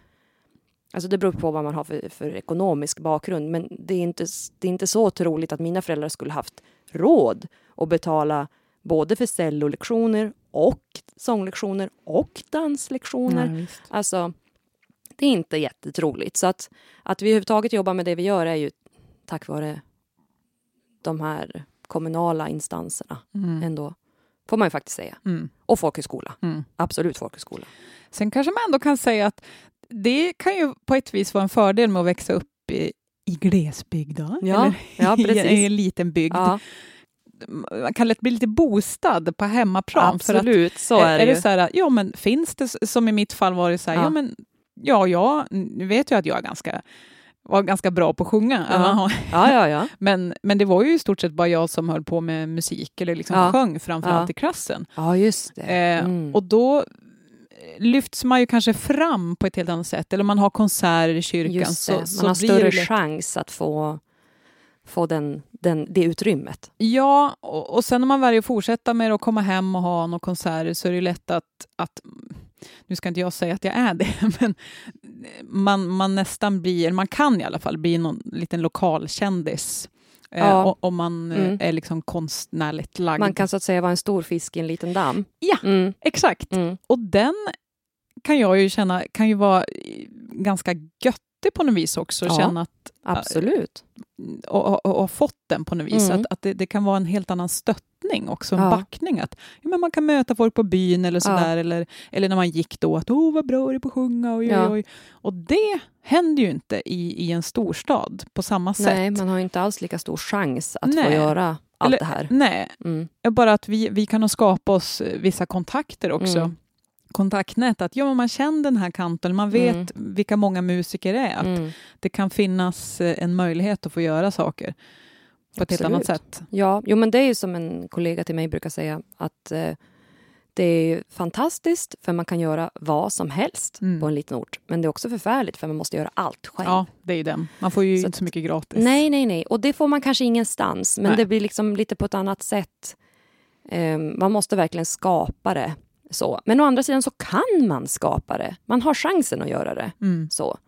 [SPEAKER 1] Alltså det beror på vad man har för, för ekonomisk bakgrund. Men det är, inte, det är inte så troligt att mina föräldrar skulle haft råd att betala både för cellolektioner och sånglektioner och danslektioner.
[SPEAKER 2] Visst.
[SPEAKER 1] Alltså, det är inte jättetroligt. Så att, att vi överhuvudtaget jobbar med det vi gör är ju tack vare de här kommunala instanserna
[SPEAKER 2] Mm.
[SPEAKER 1] ändå. Får man ju faktiskt säga.
[SPEAKER 2] Mm.
[SPEAKER 1] Och folkhögskola.
[SPEAKER 2] Mm.
[SPEAKER 1] Absolut folkhögskola.
[SPEAKER 2] Sen kanske man ändå kan säga att det kan ju på ett vis vara en fördel med att växa upp i, i glesbygd. Då,
[SPEAKER 1] Ja,
[SPEAKER 2] eller
[SPEAKER 1] ja, precis.
[SPEAKER 2] i en liten bygd.
[SPEAKER 1] Ja,
[SPEAKER 2] Man kan lätt bli lite boostad på hemmaplan. För att,
[SPEAKER 1] absolut, så är det
[SPEAKER 2] är
[SPEAKER 1] ju.
[SPEAKER 2] det så här, ja men finns det, som i mitt fall var det så här, ja,
[SPEAKER 1] Ja.
[SPEAKER 2] men ja, ja, nu vet jag att jag är ganska, var ganska bra på att sjunga.
[SPEAKER 1] Ja. Ja, ja, ja.
[SPEAKER 2] Men, men det var ju i stort sett bara jag som höll på med musik eller liksom
[SPEAKER 1] Ja.
[SPEAKER 2] sjöng framförallt
[SPEAKER 1] Ja.
[SPEAKER 2] i klassen.
[SPEAKER 1] Ja, just det.
[SPEAKER 2] Eh,
[SPEAKER 1] Mm.
[SPEAKER 2] Och då lyfts man ju kanske fram på ett helt annat sätt, eller man har konserter i kyrkan.
[SPEAKER 1] Just det.
[SPEAKER 2] så,
[SPEAKER 1] Man
[SPEAKER 2] så
[SPEAKER 1] har större chans att få, få den, den, det utrymmet.
[SPEAKER 2] Ja, och, och sen om man väljer att fortsätta med att komma hem och ha några konserter så är det lätt att, att nu ska inte jag säga att jag är det, men man, man nästan blir, eller man kan i alla fall bli någon liten lokalkändis. Eh,
[SPEAKER 1] Ja.
[SPEAKER 2] och- Om man eh,
[SPEAKER 1] Mm.
[SPEAKER 2] är liksom konstnärligt lagd.
[SPEAKER 1] Man kan så att säga vara en stor fisk i en liten damm.
[SPEAKER 2] Ja.
[SPEAKER 1] Mm.
[SPEAKER 2] Exakt.
[SPEAKER 1] Mm.
[SPEAKER 2] Och den kan jag ju känna kan ju vara ganska göttig på något vis också.
[SPEAKER 1] Ja.
[SPEAKER 2] Känna att,
[SPEAKER 1] Absolut.
[SPEAKER 2] och, och, och fått den på något vis.
[SPEAKER 1] Mm.
[SPEAKER 2] Att, att det, det kan vara en helt annan stöttning också, en
[SPEAKER 1] Ja.
[SPEAKER 2] backning. Att ja, men man kan möta folk på byn eller sådär. Eller, eller när man gick då, att åh vad bra du är på att sjunga. Oj, oj,
[SPEAKER 1] Ja.
[SPEAKER 2] oj. Och det händer ju inte i, i en storstad på samma sätt.
[SPEAKER 1] Nej, man har ju inte alls lika stor chans att få
[SPEAKER 2] Nej.
[SPEAKER 1] göra allt
[SPEAKER 2] Eller-
[SPEAKER 1] det här.
[SPEAKER 2] Nej,
[SPEAKER 1] Mm.
[SPEAKER 2] bara att vi, vi kan nog skapa oss vissa kontakter också.
[SPEAKER 1] Mm.
[SPEAKER 2] Kontaktnät, att ja, man känner den här kanten, man vet
[SPEAKER 1] Mm.
[SPEAKER 2] vilka många musiker det är. Att
[SPEAKER 1] Mm.
[SPEAKER 2] det kan finnas eh, en möjlighet att få göra saker på ett helt
[SPEAKER 1] Absolut.
[SPEAKER 2] annat sätt.
[SPEAKER 1] Ja, jo, men det är ju som en kollega till mig brukar säga att eh, det är fantastiskt för man kan göra vad som helst
[SPEAKER 2] Mm.
[SPEAKER 1] på en liten ort. Men det är också förfärligt för man måste göra allt själv.
[SPEAKER 2] Ja, det är ju den. Man får ju
[SPEAKER 1] Så
[SPEAKER 2] inte så mycket gratis.
[SPEAKER 1] Nej, nej, nej. Och det får man kanske ingenstans. Men
[SPEAKER 2] Nej.
[SPEAKER 1] det blir liksom lite på ett annat sätt. Eh, man måste verkligen skapa det. Så. Men å andra sidan så kan man skapa det. Man har chansen att göra det.
[SPEAKER 2] Mm,
[SPEAKER 1] så.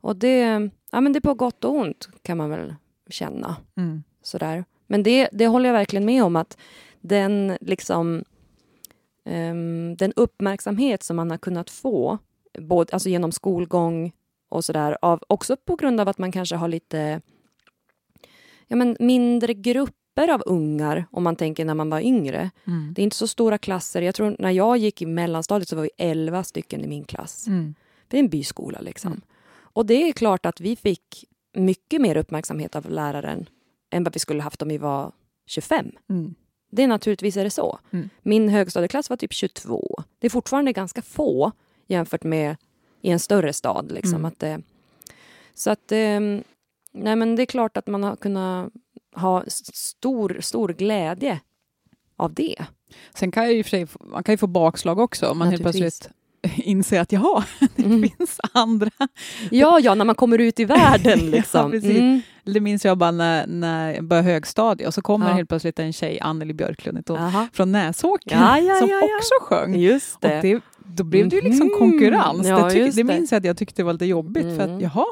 [SPEAKER 1] Och det, ja, men det är på gott och ont kan man väl känna.
[SPEAKER 2] mm,
[SPEAKER 1] Sådär. Men det, det håller jag verkligen med om att den, liksom, ehm, den uppmärksamhet som man har kunnat få både, alltså genom skolgång och sådär, av, också på grund av att man kanske har lite ja, men mindre grupper av ungar, om man tänker när man var yngre.
[SPEAKER 2] mm,
[SPEAKER 1] Det är inte så stora klasser. Jag tror när jag gick i mellanstadiet så var vi 11 stycken i min klass.
[SPEAKER 2] mm,
[SPEAKER 1] Det är en byskola liksom. Och det är klart att vi fick mycket mer uppmärksamhet av läraren än vad vi skulle haft om vi var 25.
[SPEAKER 2] mm.
[SPEAKER 1] Det är naturligtvis är det så.
[SPEAKER 2] Mm.
[SPEAKER 1] Min högstadieklass var typ 22. Det är fortfarande ganska få jämfört med i en större stad. Liksom,
[SPEAKER 2] Mm.
[SPEAKER 1] att det, så att, ehm, nej men det är klart att man har kunnat ha stor, stor glädje av det.
[SPEAKER 2] Sen kan ju i och för sig, man kan ju få bakslag också om man helt plötsligt inser att jaha, det
[SPEAKER 1] Mm.
[SPEAKER 2] finns andra.
[SPEAKER 1] Ja, ja, när man kommer ut i världen liksom.
[SPEAKER 2] precis.
[SPEAKER 1] Mm.
[SPEAKER 2] Det minns jag bara när, när jag började högstadiet och så kommer
[SPEAKER 1] Ja.
[SPEAKER 2] helt plötsligt en tjej, Anneli Björklund,
[SPEAKER 1] Aha.
[SPEAKER 2] från Näsåker
[SPEAKER 1] Ja, ja,
[SPEAKER 2] som
[SPEAKER 1] ja, ja.
[SPEAKER 2] också sjöng.
[SPEAKER 1] Just
[SPEAKER 2] Och
[SPEAKER 1] det.
[SPEAKER 2] det, då blev det ju liksom
[SPEAKER 1] Mhm.
[SPEAKER 2] konkurrens.
[SPEAKER 1] Ja,
[SPEAKER 2] det, tyck, det
[SPEAKER 1] det.
[SPEAKER 2] minns jag att jag tyckte var lite jobbigt. För
[SPEAKER 1] Mm.
[SPEAKER 2] att jaha,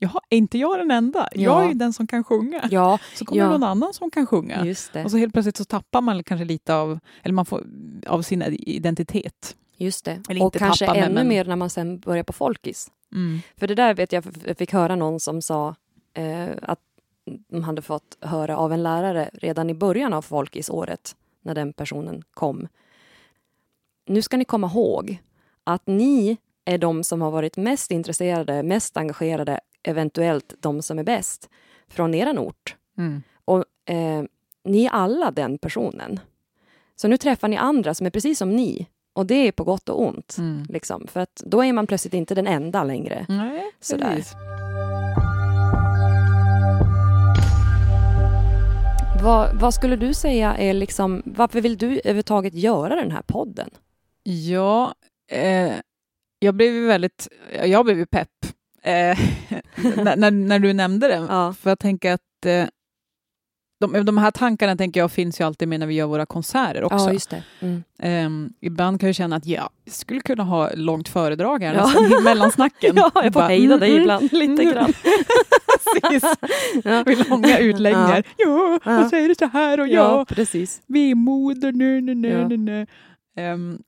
[SPEAKER 2] jaha, är inte jag den enda? Jag
[SPEAKER 1] Ja.
[SPEAKER 2] är ju den som kan sjunga.
[SPEAKER 1] Ja,
[SPEAKER 2] Så kommer
[SPEAKER 1] ja.
[SPEAKER 2] någon annan som kan sjunga. Och så helt plötsligt så tappar man kanske lite av, eller man får, av sin identitet.
[SPEAKER 1] Just det.
[SPEAKER 2] Eller
[SPEAKER 1] och kanske
[SPEAKER 2] tappa,
[SPEAKER 1] ännu
[SPEAKER 2] men-
[SPEAKER 1] mer när man sen börjar på folkis.
[SPEAKER 2] Mm.
[SPEAKER 1] För det där vet jag, jag fick höra någon som sa eh, att de hade fått höra av en lärare redan i början av folkisåret, när den personen kom. Nu ska ni komma ihåg att ni är de som har varit mest intresserade, mest engagerade, eventuellt de som är bäst, från er ort.
[SPEAKER 2] Mm.
[SPEAKER 1] Och eh, ni är alla den personen. Så nu träffar ni andra som är precis som ni. Och det är på gott och ont.
[SPEAKER 2] Mm.
[SPEAKER 1] Liksom, för att då är man plötsligt inte den enda längre.
[SPEAKER 2] Nej,
[SPEAKER 1] Sådär.
[SPEAKER 2] precis.
[SPEAKER 1] Vad, vad skulle du säga är liksom, varför vill du överhuvudtaget göra den här podden?
[SPEAKER 2] Ja, eh, jag blev ju väldigt, jag blev ju pepp eh, när, när, du nämnde det.
[SPEAKER 1] Ja.
[SPEAKER 2] För jag tänker att eh, de, de här tankarna tänker jag finns ju alltid med när vi gör våra konserter också.
[SPEAKER 1] Ja, just det. Mm.
[SPEAKER 2] Ehm, ibland kan jag känna att ja, jag skulle kunna ha långt föredrag här
[SPEAKER 1] Ja.
[SPEAKER 2] nästan mellansnacken.
[SPEAKER 1] Ja, jag får hejda dig
[SPEAKER 2] mm,
[SPEAKER 1] ibland lite
[SPEAKER 2] mm.
[SPEAKER 1] grann.
[SPEAKER 2] Precis,
[SPEAKER 1] Ja.
[SPEAKER 2] med långa utläggningar. Ja,
[SPEAKER 1] Ja.
[SPEAKER 2] och så är det så här och ja,
[SPEAKER 1] Ja, precis.
[SPEAKER 2] vemod och nu, nu, nu,
[SPEAKER 1] Ja.
[SPEAKER 2] nu, nu. Ehm,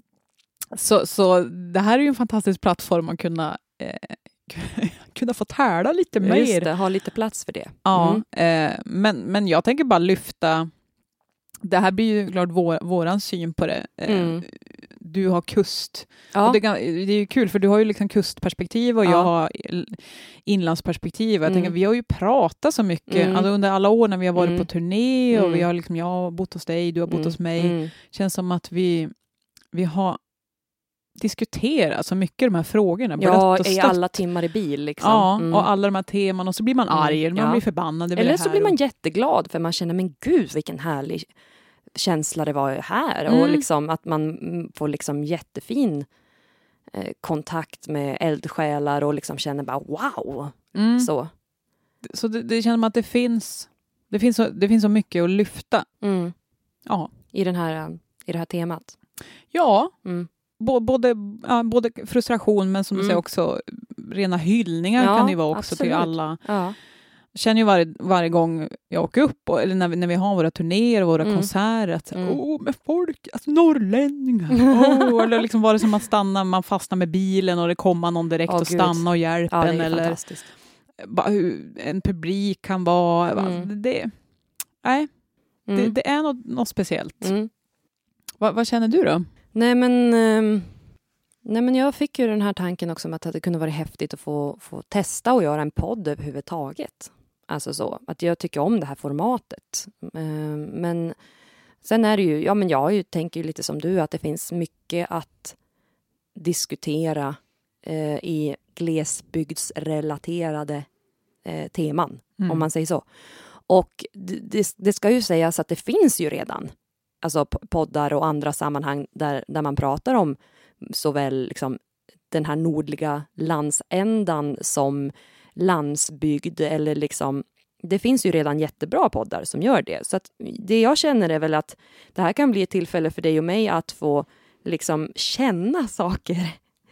[SPEAKER 2] så, så det här är ju en fantastisk plattform att kunna eh, kunna få tärda lite
[SPEAKER 1] Just
[SPEAKER 2] mer.
[SPEAKER 1] det, ha lite plats för det.
[SPEAKER 2] Ja,
[SPEAKER 1] Mm.
[SPEAKER 2] eh, men, men jag tänker bara lyfta, det här blir ju klart vår, våran syn på det. Eh,
[SPEAKER 1] Mm.
[SPEAKER 2] Du har kust,
[SPEAKER 1] Ja.
[SPEAKER 2] det, det är ju kul för du har ju liksom kustperspektiv och
[SPEAKER 1] Ja.
[SPEAKER 2] jag har inlandsperspektiv. Jag
[SPEAKER 1] Mm.
[SPEAKER 2] tänker, vi har ju pratat så mycket
[SPEAKER 1] Mm.
[SPEAKER 2] alltså under alla år när vi har varit
[SPEAKER 1] Mm.
[SPEAKER 2] på turné och
[SPEAKER 1] Mm.
[SPEAKER 2] vi har liksom, jag har bott hos dig, du har bott
[SPEAKER 1] Mm.
[SPEAKER 2] hos mig.
[SPEAKER 1] Mm.
[SPEAKER 2] känns som att vi, vi har diskuterat så mycket de här frågorna.
[SPEAKER 1] Ja, i alla timmar i bil. Liksom.
[SPEAKER 2] Ja,
[SPEAKER 1] Mm.
[SPEAKER 2] och alla de här teman och så blir man
[SPEAKER 1] Mm,
[SPEAKER 2] arg eller man
[SPEAKER 1] ja.
[SPEAKER 2] blir förbannad
[SPEAKER 1] Eller så blir man
[SPEAKER 2] och-
[SPEAKER 1] jätteglad för man känner, men gud vilken härlig känsla det var här.
[SPEAKER 2] Mm.
[SPEAKER 1] Och liksom att man mm, får liksom jättefin eh, kontakt med eldsjälar och liksom känner bara wow.
[SPEAKER 2] Mm.
[SPEAKER 1] Så.
[SPEAKER 2] Så det, det känns som att det finns, det, finns så, det finns så mycket att lyfta.
[SPEAKER 1] Mm.
[SPEAKER 2] Ja,
[SPEAKER 1] I, den här, eh, I det här temat.
[SPEAKER 2] ja
[SPEAKER 1] Mm.
[SPEAKER 2] Både, ja, både frustration men som du
[SPEAKER 1] Mm.
[SPEAKER 2] säger också rena hyllningar
[SPEAKER 1] Ja,
[SPEAKER 2] kan det ju vara också till
[SPEAKER 1] absolut.
[SPEAKER 2] alla.
[SPEAKER 1] Ja.
[SPEAKER 2] Jag känner ju varje, varje gång jag åker upp, och, eller när vi, när vi har våra turnéer och våra
[SPEAKER 1] Mm.
[SPEAKER 2] konserter, att
[SPEAKER 1] Mm.
[SPEAKER 2] åh, med folk, alltså norrlänningar. Åh, eller liksom var det som man stannar, man fastnar med bilen och det kommer någon direkt
[SPEAKER 1] Åh,
[SPEAKER 2] och stannar och hjälper
[SPEAKER 1] ja,
[SPEAKER 2] en. Eller hur en publik kan vara.
[SPEAKER 1] Mm.
[SPEAKER 2] Det, nej, det,
[SPEAKER 1] Mm.
[SPEAKER 2] det är något, något speciellt.
[SPEAKER 1] Mm.
[SPEAKER 2] Vad, vad känner du då?
[SPEAKER 1] Nej men, ehm, nej men jag fick ju den här tanken också om att det kunde vara häftigt att få, få testa och göra en podd överhuvudtaget. Alltså så, att jag tycker om det här formatet. Ehm, men sen är det ju, ja men jag ju, tänker ju lite som du att det finns mycket att diskutera eh, i glesbygdsrelaterade eh, teman
[SPEAKER 2] Mm.
[SPEAKER 1] om man säger så. Och det, det, det ska ju sägas att det finns ju redan alltså poddar och andra sammanhang där, där man pratar om såväl liksom den här nordliga landsändan som landsbygd eller liksom det finns ju redan jättebra poddar som gör det. Så att det jag känner är väl att det här kan bli ett tillfälle för dig och mig att få liksom känna saker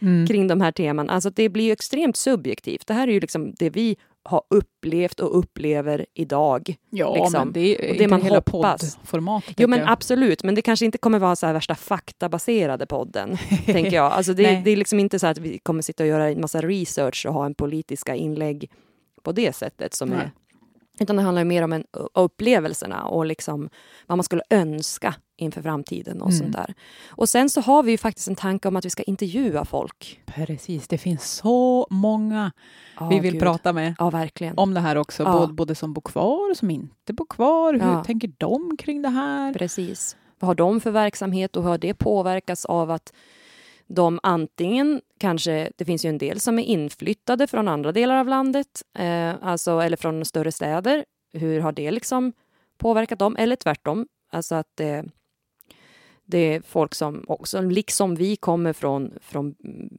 [SPEAKER 2] Mm.
[SPEAKER 1] kring de här teman. Alltså det blir ju extremt subjektivt. Det här är ju liksom det vi har upplevt och upplever idag.
[SPEAKER 2] Ja,
[SPEAKER 1] liksom.
[SPEAKER 2] men det är
[SPEAKER 1] Och
[SPEAKER 2] inte
[SPEAKER 1] det man
[SPEAKER 2] hela
[SPEAKER 1] hoppas.
[SPEAKER 2] poddformatet.
[SPEAKER 1] Jo men
[SPEAKER 2] jag.
[SPEAKER 1] absolut, men det kanske inte kommer vara så här värsta faktabaserade podden, tänker jag. Alltså det, det är liksom inte så att vi kommer sitta och göra en massa research och ha en politiska inlägg på det sättet som
[SPEAKER 2] Nej.
[SPEAKER 1] är utan det handlar ju mer om en, upplevelserna och liksom vad man skulle önska inför framtiden och
[SPEAKER 2] Mm.
[SPEAKER 1] sånt där. Och sen så har vi ju faktiskt en tanke om att vi ska intervjua folk.
[SPEAKER 2] Precis, det finns så många
[SPEAKER 1] Ja,
[SPEAKER 2] vi vill
[SPEAKER 1] gud.
[SPEAKER 2] prata med
[SPEAKER 1] Ja, verkligen.
[SPEAKER 2] om det här också.
[SPEAKER 1] Ja.
[SPEAKER 2] Både, både som bor kvar och som inte bor kvar. Hur
[SPEAKER 1] Ja.
[SPEAKER 2] tänker de kring det här?
[SPEAKER 1] Precis. Vad har de för verksamhet och hur har det påverkats av att de antingen kanske, det finns ju en del som är inflyttade från andra delar av landet, eh, alltså, eller från större städer. Hur har det liksom påverkat dem? Eller tvärtom, alltså att det, det är folk som också, liksom vi, kommer från, från mm,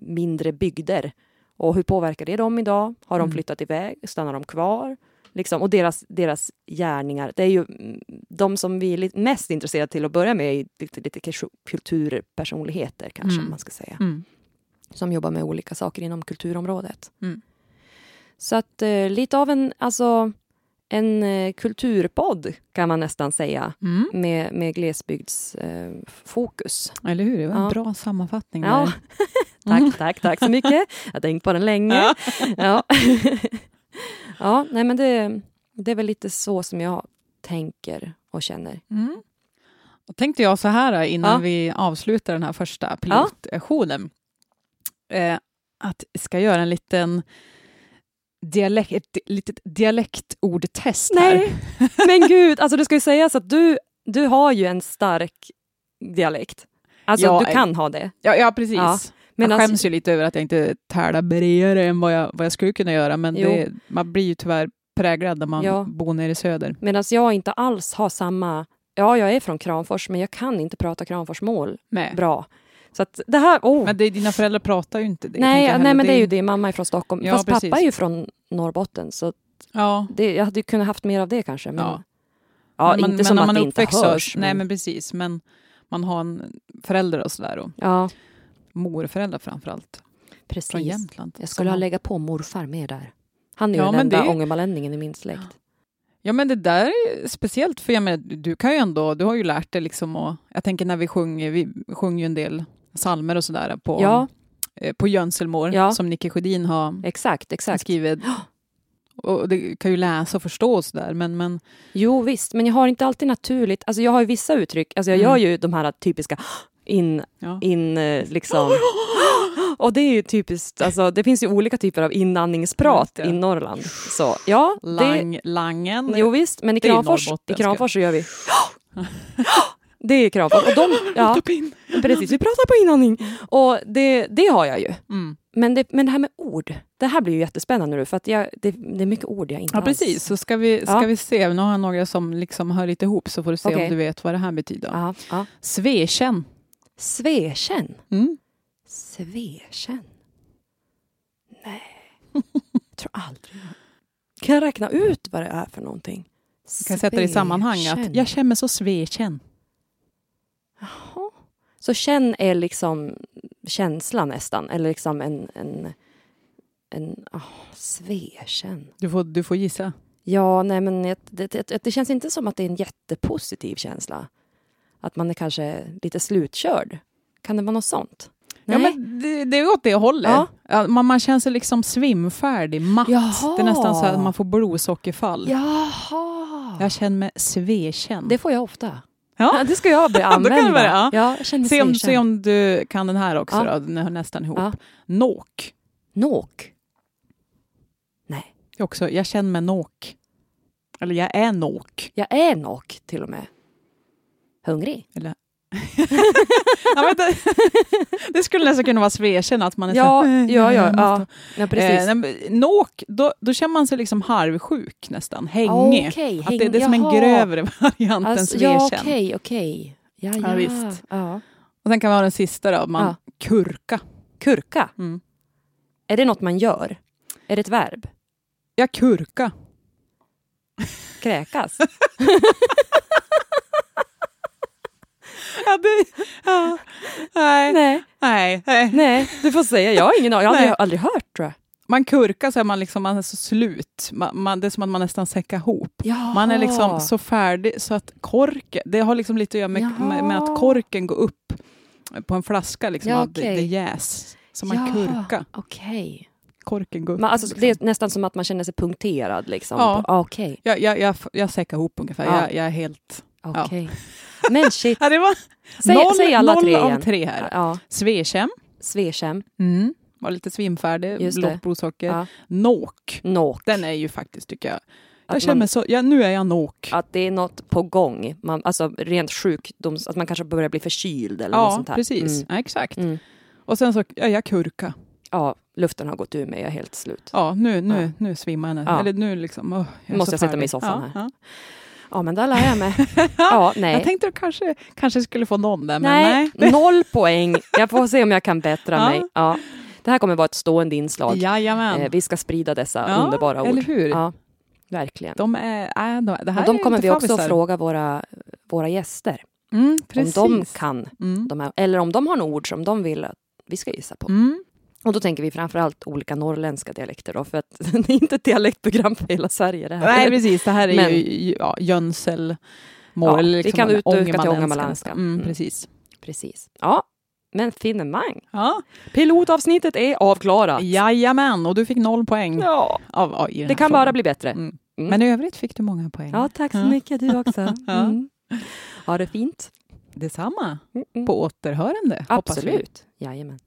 [SPEAKER 1] mindre bygder. Och hur påverkar det dem idag? Har de
[SPEAKER 2] Mm.
[SPEAKER 1] flyttat iväg? Stannar de kvar? Liksom, och deras, deras gärningar. Det är ju mm, de som vi är mest intresserade till att börja med, är lite, lite kulturpersonligheter kanske
[SPEAKER 2] Mm.
[SPEAKER 1] man ska säga.
[SPEAKER 2] Mm.
[SPEAKER 1] Som jobbar med olika saker inom kulturområdet.
[SPEAKER 2] Mm.
[SPEAKER 1] Så att eh, lite av en, alltså, en eh, kulturpodd kan man nästan säga.
[SPEAKER 2] Mm.
[SPEAKER 1] Med, med glesbygdsfokus. Eh.
[SPEAKER 2] Eller hur? Det var en
[SPEAKER 1] Ja.
[SPEAKER 2] bra sammanfattning.
[SPEAKER 1] Ja. tack,
[SPEAKER 2] Mm.
[SPEAKER 1] tack, tack så mycket. Jag har tänkt på den länge.
[SPEAKER 2] Ja.
[SPEAKER 1] Ja, ja nej men det, det är väl lite så som jag tänker och känner.
[SPEAKER 2] Mm. Då tänkte jag så här innan
[SPEAKER 1] Ja.
[SPEAKER 2] vi avslutar den här första pilotsessionen. Eh, att jag ska göra en liten dialekt, ett litet dialektordtest här.
[SPEAKER 1] Nej, men gud, alltså det ska ju sägas att du, du har ju en stark dialekt. Alltså
[SPEAKER 2] Ja,
[SPEAKER 1] du
[SPEAKER 2] eh,
[SPEAKER 1] kan ha det.
[SPEAKER 2] Ja, ja precis. Men
[SPEAKER 1] Men
[SPEAKER 2] jag
[SPEAKER 1] alltså-
[SPEAKER 2] skäms ju lite över att jag inte tälar bredare än vad jag, vad jag skulle kunna göra. Men det, man blir ju tyvärr präglad när man
[SPEAKER 1] Ja.
[SPEAKER 2] bor nere i söder.
[SPEAKER 1] Medan jag inte alls har samma... Ja, jag är från Kramfors, men jag kan inte prata Kramforsmål
[SPEAKER 2] Nej.
[SPEAKER 1] bra. Så att det här... Oh.
[SPEAKER 2] Men det, dina föräldrar pratar ju inte det.
[SPEAKER 1] nej, nej, men det är ju det. Mamma är från Stockholm.
[SPEAKER 2] Ja,
[SPEAKER 1] Fast
[SPEAKER 2] precis.
[SPEAKER 1] pappa är ju från Norrbotten, så
[SPEAKER 2] Ja,
[SPEAKER 1] det, jag hade kunnat haft mer av det kanske. Men,
[SPEAKER 2] Ja.
[SPEAKER 1] ja.
[SPEAKER 2] men,
[SPEAKER 1] inte
[SPEAKER 2] men
[SPEAKER 1] som
[SPEAKER 2] när
[SPEAKER 1] att
[SPEAKER 2] man
[SPEAKER 1] det inte
[SPEAKER 2] uppväxt så-
[SPEAKER 1] hörs.
[SPEAKER 2] Nej, men precis. Men man har en förälder och sådär. Och
[SPEAKER 1] Ja,
[SPEAKER 2] morföräldrar framförallt. Från
[SPEAKER 1] precis.
[SPEAKER 2] Jämtland.
[SPEAKER 1] Jag skulle ha
[SPEAKER 2] Som-
[SPEAKER 1] lägga på morfar med där. Han är ju
[SPEAKER 2] Ja,
[SPEAKER 1] den
[SPEAKER 2] men
[SPEAKER 1] enda
[SPEAKER 2] det-
[SPEAKER 1] ångermanlänningen i min släkt.
[SPEAKER 2] Ja men det där är speciellt för jag menar, du kan ju ändå, du har ju lärt dig liksom och jag tänker när vi sjunger, vi sjunger ju en del salmer och sådär på
[SPEAKER 1] Ja.
[SPEAKER 2] eh, på Jönselmål
[SPEAKER 1] Ja.
[SPEAKER 2] som Nicke Sjödin har
[SPEAKER 1] Exakt, exakt.
[SPEAKER 2] skrivit. Och det kan ju läsa och förstå och sådär, men, men
[SPEAKER 1] Jo visst, men jag har inte alltid naturligt, alltså jag har ju vissa uttryck, alltså jag
[SPEAKER 2] Mm.
[SPEAKER 1] gör ju de här typiska in,
[SPEAKER 2] ja.
[SPEAKER 1] in eh, liksom. Och det är ju typiskt, alltså det finns ju olika typer av inandningsprat i Norrland. Så ja, det,
[SPEAKER 2] Lang, langen.
[SPEAKER 1] jo visst, men i Kramfors, i. Kramfors så gör vi Det är Kramfors. Och de, ja, precis, vi pratar på inandning. Och det, det har jag ju.
[SPEAKER 2] Mm.
[SPEAKER 1] Men det, men det här med ord, det här blir ju jättespännande nu för att jag, det, det är mycket ord jag inte
[SPEAKER 2] Ja,
[SPEAKER 1] alls...
[SPEAKER 2] precis. Så ska vi, ska
[SPEAKER 1] Ja.
[SPEAKER 2] vi se. Nu har jag några som liksom hör lite ihop, så får du se
[SPEAKER 1] Okej.
[SPEAKER 2] om du vet vad det här betyder.
[SPEAKER 1] Ja, ja.
[SPEAKER 2] Svekänn.
[SPEAKER 1] Svekänn.
[SPEAKER 2] Mm.
[SPEAKER 1] Svekänn? Nej, jag tror aldrig. Kan jag räkna ut vad det är för någonting?
[SPEAKER 2] Du kan sätta det i sammanhang. Att jag känner mig så svekänn.
[SPEAKER 1] Jaha. Så känn är liksom känsla nästan, eller liksom en... en, en oh, svekänn.
[SPEAKER 2] Du får, du får gissa.
[SPEAKER 1] Ja, nej men det, det, det känns inte som att det är en jättepositiv känsla. Att man är kanske lite slutkörd. Kan det vara något sånt?
[SPEAKER 2] Ja, men det, det är åt det hållet.
[SPEAKER 1] Ja.
[SPEAKER 2] Man, man känner sig liksom svimfärdig, matt.
[SPEAKER 1] Jaha.
[SPEAKER 2] Det är nästan så att man får blodsockerfall.
[SPEAKER 1] Jaha!
[SPEAKER 2] Jag känner mig svekänn.
[SPEAKER 1] Det får jag ofta.
[SPEAKER 2] Ja.
[SPEAKER 1] Det ska jag börja använda.
[SPEAKER 2] börja, ja.
[SPEAKER 1] ja, jag
[SPEAKER 2] Se om, se om du kan den här också
[SPEAKER 1] Ja.
[SPEAKER 2] då, den hör nästan ihop.
[SPEAKER 1] Ja.
[SPEAKER 2] Nåk.
[SPEAKER 1] Nåk. Nej,
[SPEAKER 2] Också, jag känner mig nåk. Eller jag är nåk.
[SPEAKER 1] jag är nåk till och med. Hungrig?
[SPEAKER 2] Eller... ja, det, det skulle nästan kunna vara svekänn, att man är
[SPEAKER 1] Ja,
[SPEAKER 2] så här,
[SPEAKER 1] ja, ja,
[SPEAKER 2] måste-
[SPEAKER 1] ja. ja precis.
[SPEAKER 2] Eh, nåk, då, då känner man sig liksom halvsjuk nästan, hängig.
[SPEAKER 1] Okej,
[SPEAKER 2] Att det,
[SPEAKER 1] häng-
[SPEAKER 2] det är som en
[SPEAKER 1] jaha.
[SPEAKER 2] grövre variant än
[SPEAKER 1] Alltså, ja,
[SPEAKER 2] svekänn.
[SPEAKER 1] okej, okej. Ja, ja.
[SPEAKER 2] Ja, visst.
[SPEAKER 1] Ja.
[SPEAKER 2] Och sen kan vi ha den sista då, man
[SPEAKER 1] Ja.
[SPEAKER 2] kurka.
[SPEAKER 1] Kurka,
[SPEAKER 2] Mm.
[SPEAKER 1] är det något man gör? Är det ett verb?
[SPEAKER 2] Ja, kurka.
[SPEAKER 1] Kräkas?
[SPEAKER 2] Ja, det, ja. Nej,
[SPEAKER 1] nej,
[SPEAKER 2] nej, nej.
[SPEAKER 1] nej, du får säga. Jag har ingen aning. Jag har aldrig, aldrig hört tror jag.
[SPEAKER 2] Man kurkar så är man, liksom, man är så slut. Man, man, det är som att man nästan säckar ihop.
[SPEAKER 1] Jaha.
[SPEAKER 2] Man är liksom så färdig så att korken, det har liksom lite att göra med, med, med att korken går upp på en flaska, liksom,
[SPEAKER 1] Ja,
[SPEAKER 2] att det, det jäs. Så man
[SPEAKER 1] Ja,
[SPEAKER 2] kurka,
[SPEAKER 1] Okej.
[SPEAKER 2] korken går upp.
[SPEAKER 1] Man, alltså,
[SPEAKER 2] liksom.
[SPEAKER 1] Det är nästan som att man känner sig punkterad. Liksom.
[SPEAKER 2] Ja.
[SPEAKER 1] Ah, Okej.
[SPEAKER 2] jag, jag, jag, jag säckar ihop ungefär,
[SPEAKER 1] Ja.
[SPEAKER 2] jag, jag är helt...
[SPEAKER 1] okej. Men shit.
[SPEAKER 2] Ja, det var
[SPEAKER 1] Säg,
[SPEAKER 2] noll,
[SPEAKER 1] säg alla
[SPEAKER 2] noll
[SPEAKER 1] tre
[SPEAKER 2] av
[SPEAKER 1] igen.
[SPEAKER 2] tre här.
[SPEAKER 1] Ja.
[SPEAKER 2] Svekänn,
[SPEAKER 1] Svekänn.
[SPEAKER 2] mm. var lite svimfärdig, lågt blodsocker.
[SPEAKER 1] Ja.
[SPEAKER 2] Nåk,
[SPEAKER 1] Nåk.
[SPEAKER 2] den är ju faktiskt, tycker jag... Jag känner
[SPEAKER 1] man-
[SPEAKER 2] så, ja, nu är jag nåk.
[SPEAKER 1] Att det är något på gång. Man, alltså rent sjukdoms... Att man kanske börjar bli förkyld eller något
[SPEAKER 2] Ja,
[SPEAKER 1] sånt här.
[SPEAKER 2] precis.
[SPEAKER 1] Mm.
[SPEAKER 2] Ja, exakt.
[SPEAKER 1] Mm.
[SPEAKER 2] Och sen så, ja, jag kurka.
[SPEAKER 1] Ja, luften har gått ur mig. Jag är helt slut.
[SPEAKER 2] Ja, nu, nu,
[SPEAKER 1] Ja.
[SPEAKER 2] nu svimmar jag.
[SPEAKER 1] Ja.
[SPEAKER 2] Eller nu liksom, åh, jag är
[SPEAKER 1] Måste jag sätta mig i soffan
[SPEAKER 2] ja,
[SPEAKER 1] här.
[SPEAKER 2] Ja.
[SPEAKER 1] Men där lär jag mig. Ja, nej.
[SPEAKER 2] Jag tänkte att kanske, kanske skulle få någon där, men
[SPEAKER 1] nej,
[SPEAKER 2] nej.
[SPEAKER 1] noll poäng. Jag får se om jag kan bättra
[SPEAKER 2] Ja.
[SPEAKER 1] mig. Ja. Det här kommer vara ett stående inslag.
[SPEAKER 2] Jajamän.
[SPEAKER 1] Eh, vi ska sprida dessa
[SPEAKER 2] Ja,
[SPEAKER 1] underbara ord.
[SPEAKER 2] eller hur?
[SPEAKER 1] Ja, verkligen.
[SPEAKER 2] De är, äh, de, det här
[SPEAKER 1] Och de kommer vi också fråga våra, våra gäster.
[SPEAKER 2] Mm.
[SPEAKER 1] Om de kan
[SPEAKER 2] Mm.
[SPEAKER 1] de här, eller om de har några ord som de vill att vi ska gissa på.
[SPEAKER 2] Mm.
[SPEAKER 1] Och då tänker vi framförallt olika norrländska dialekter då, för att det är inte ett dialektprogram för hela Sverige det här.
[SPEAKER 2] Nej, precis. Det här är
[SPEAKER 1] Men-
[SPEAKER 2] ju ja, Jönselmål.
[SPEAKER 1] Ja,
[SPEAKER 2] eller
[SPEAKER 1] vi
[SPEAKER 2] liksom
[SPEAKER 1] kan utöka till
[SPEAKER 2] ångermanländska. Mm,
[SPEAKER 1] Mm.
[SPEAKER 2] Precis.
[SPEAKER 1] Precis. Ja, men finemang.
[SPEAKER 2] Ja.
[SPEAKER 1] Pilotavsnittet är avklarat.
[SPEAKER 2] Jajamän, och du fick noll poäng.
[SPEAKER 1] Ja,
[SPEAKER 2] Av, av,
[SPEAKER 1] det kan
[SPEAKER 2] frågan.
[SPEAKER 1] bara bli bättre.
[SPEAKER 2] Mm.
[SPEAKER 1] Mm.
[SPEAKER 2] Men i övrigt fick du många poäng.
[SPEAKER 1] Ja, tack så
[SPEAKER 2] Ja.
[SPEAKER 1] mycket du också. Mm. Ha det fint.
[SPEAKER 2] Detsamma.
[SPEAKER 1] Mm, mm.
[SPEAKER 2] På återhörande, hoppas vi.
[SPEAKER 1] Absolut. Jajamän.